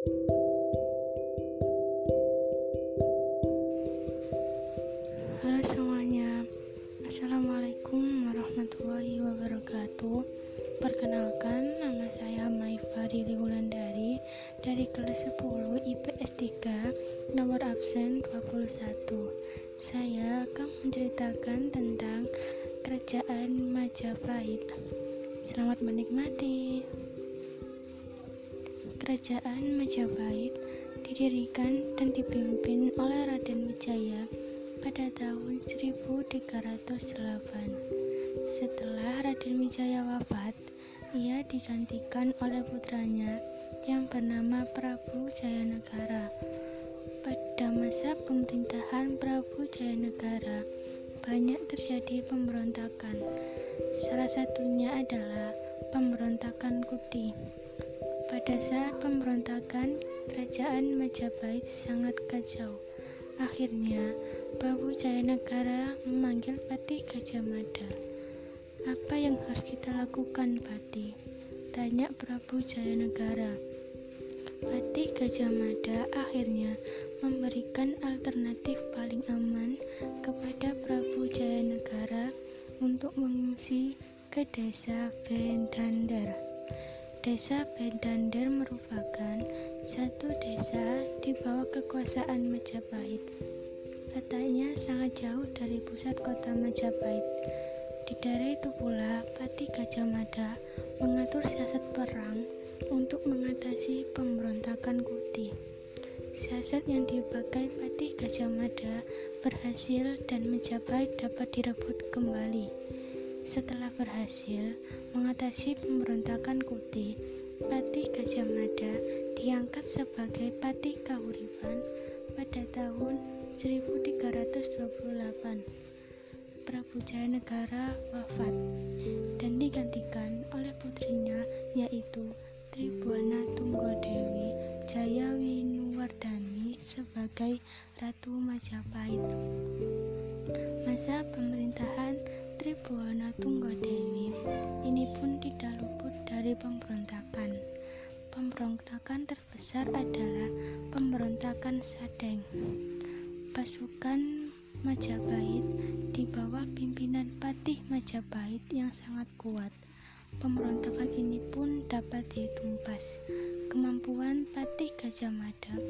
Halo semuanya. Assalamualaikum warahmatullahi wabarakatuh. Perkenalkan nama saya Maifa Rili Wulandari Dari kelas 10 IPS 3 Nomor absen 21 Saya akan menceritakan tentang Kerajaan Majapahit. Selamat menikmati Kerajaan Majapahit didirikan dan dipimpin oleh Raden Wijaya pada tahun 1308. Setelah Raden Wijaya wafat, ia digantikan oleh putranya yang bernama Prabu Jayanegara. Pada masa pemerintahan Prabu Jayanegara, banyak terjadi pemberontakan. Salah satunya adalah pemberontakan Kuti. Pada saat pemberontakan, kerajaan Majapahit sangat kacau. Akhirnya, Prabu Jayanegara memanggil Patih Gajah Mada. Apa yang harus kita lakukan, Patih? Tanya Prabu Jayanegara. Patih Gajah Mada akhirnya memberikan alternatif paling aman kepada Prabu Jayanegara untuk mengungsi ke desa Bendandar. Desa Bendander merupakan satu desa di bawah kekuasaan Majapahit. Letaknya sangat jauh dari pusat kota Majapahit. Di daerah itu pula Pati Gajah Mada mengatur siasat perang untuk mengatasi pemberontakan Kuti. Siasat yang dipakai Pati Gajah Mada berhasil dan Majapahit dapat direbut kembali. Setelah berhasil mengatasi pemberontakan Kuti, Patih Gajah Mada diangkat sebagai Patih Kahuripan pada tahun 1328. Prabu Jayanegara wafat dan digantikan oleh putrinya yaitu Tribuana Tunggodewi Jayawinuwardani sebagai Ratu Majapahit. Masa pemerintahan Tribuana Tunggadewi ini pun tidak luput dari pemberontakan. Pemberontakan terbesar adalah pemberontakan Sadeng. Pasukan Majapahit di bawah pimpinan Patih Majapahit yang sangat kuat. Pemberontakan ini pun dapat ditumpas. Kemampuan Patih Gajah Mada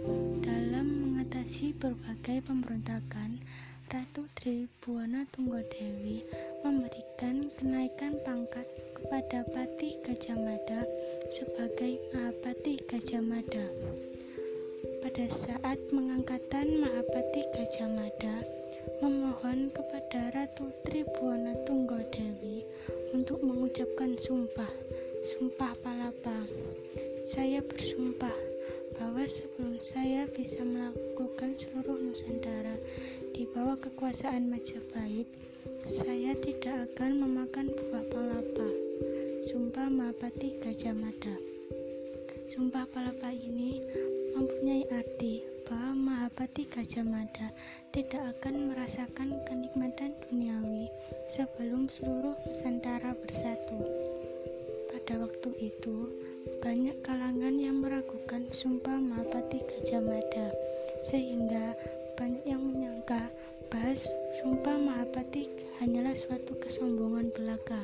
dalam mengatasi berbagai pemberontakan Ratu Tribuana Tunggadewi memberikan kenaikan pangkat kepada Patih Gajah Mada sebagai Mahapati Gajah Mada. Pada saat mengangkatan Mahapati Gajah Mada memohon kepada Ratu Tribuana Tunggadewi untuk mengucapkan sumpah, sumpah palapa. Saya bersumpah bahwa sebelum saya bisa melakukan seluruh Nusantara di bawah kekuasaan Majapahit, saya tidak akan memakan buah palapa. Sumpah Mahapati Gajah Mada. Sumpah palapa ini mempunyai arti bahwa Mahapati Gajah Mada tidak akan merasakan kenikmatan duniawi sebelum seluruh Nusantara bersatu. Pada waktu itu, banyak kalangan yang meragukan sumpah Mahapati Gajah Mada, sehingga banyak yang bahwa sumpah Mahapati hanyalah suatu kesombongan belaka.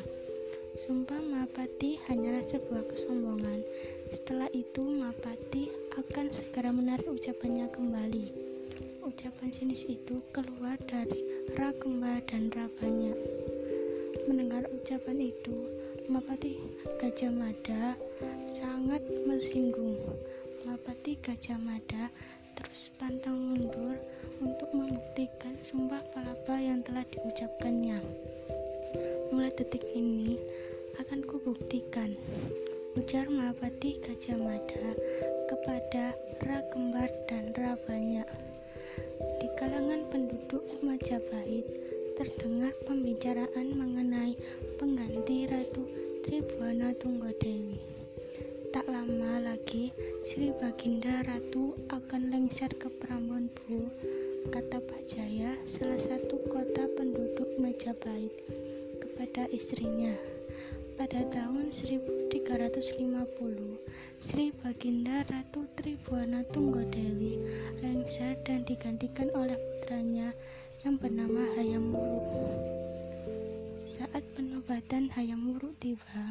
Sumpah Mahapati hanyalah sebuah kesombongan. Setelah itu Mahapati akan segera menarik ucapannya kembali. Ucapan sinis itu keluar dari Ra Kembar dan Rabanya. Mendengar ucapan itu, Mahapati Gajah Mada sangat tersinggung. Mahapati Gajah Mada terus pantang mundur untuk membuktikan sumpah palapa yang telah diucapkannya. Mulai detik ini akan kubuktikan, ujar Mahapati Gajah Mada kepada Ra Kembar dan Ra Banyak. Di kalangan penduduk Majapahit terdengar pembicaraan mengenai pengganti Ratu Tribuana Tunggadewi. Lagi, Sri Baginda Ratu akan lengser ke Prambon Bu, kata Pak Jaya, salah satu kota penduduk Majapahit, kepada istrinya. Pada tahun 1350, Sri Baginda Ratu Tribuana Tunggadewi lengser dan digantikan oleh putranya yang bernama Hayam Wuruk. Saat penobatan Hayam Wuruk tiba,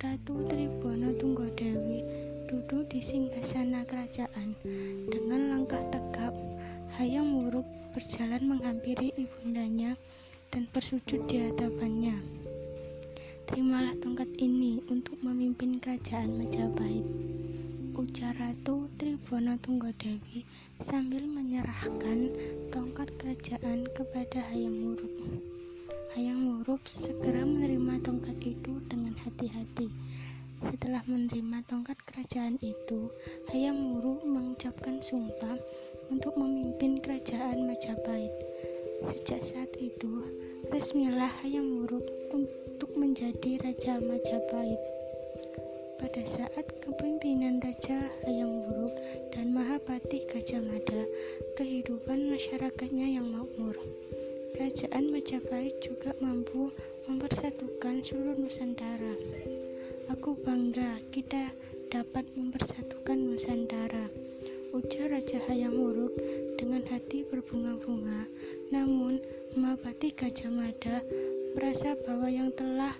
Ratu Tribuana Tunggadewi duduk di singgasana kerajaan dengan langkah tegap. Hayam Wuruk berjalan menghampiri ibundanya dan bersujud di hadapannya. Terimalah tongkat ini untuk memimpin kerajaan Majapahit. Ujar Ratu Tribuna Tunggadewi sambil menyerahkan tongkat kerajaan kepada Hayam Wuruk. Hayam Wuruk segera menerima tongkat itu dengan hati-hati. Setelah menerima tongkat kerajaan itu, Hayam Wuruk mengucapkan sumpah untuk memimpin kerajaan Majapahit. Sejak saat itu, resmilah Hayam Wuruk untuk menjadi Raja Majapahit. Pada saat kepemimpinan Raja Hayam Wuruk dan Mahapati Gajah Mada, kehidupan masyarakatnya yang makmur. Kerajaan Majapahit juga mampu mempersatukan seluruh Nusantara. Aku bangga kita dapat mempersatukan Nusantara ujar Raja Hayam Wuruk dengan hati berbunga-bunga. Namun, Mahapati Gajah Mada merasa bahwa yang telah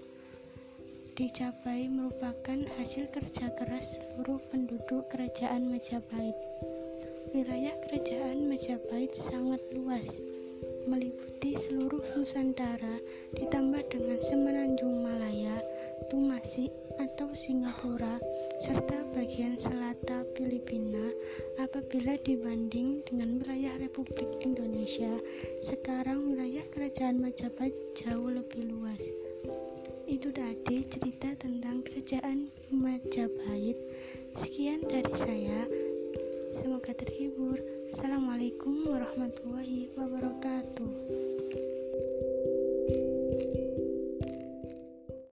dicapai merupakan hasil kerja keras seluruh penduduk kerajaan Majapahit. Wilayah kerajaan Majapahit sangat luas, meliputi seluruh Nusantara ditambah dengan semenanjung Malaya, Tumasi atau Singapura serta bagian selatan Filipina apabila dibanding dengan wilayah Republik Indonesia. Sekarang wilayah kerajaan Majapahit jauh lebih luas. Itu tadi cerita tentang kerajaan Majapahit. Sekian dari saya. Semoga terhibur. Assalamualaikum warahmatullahi wabarakatuh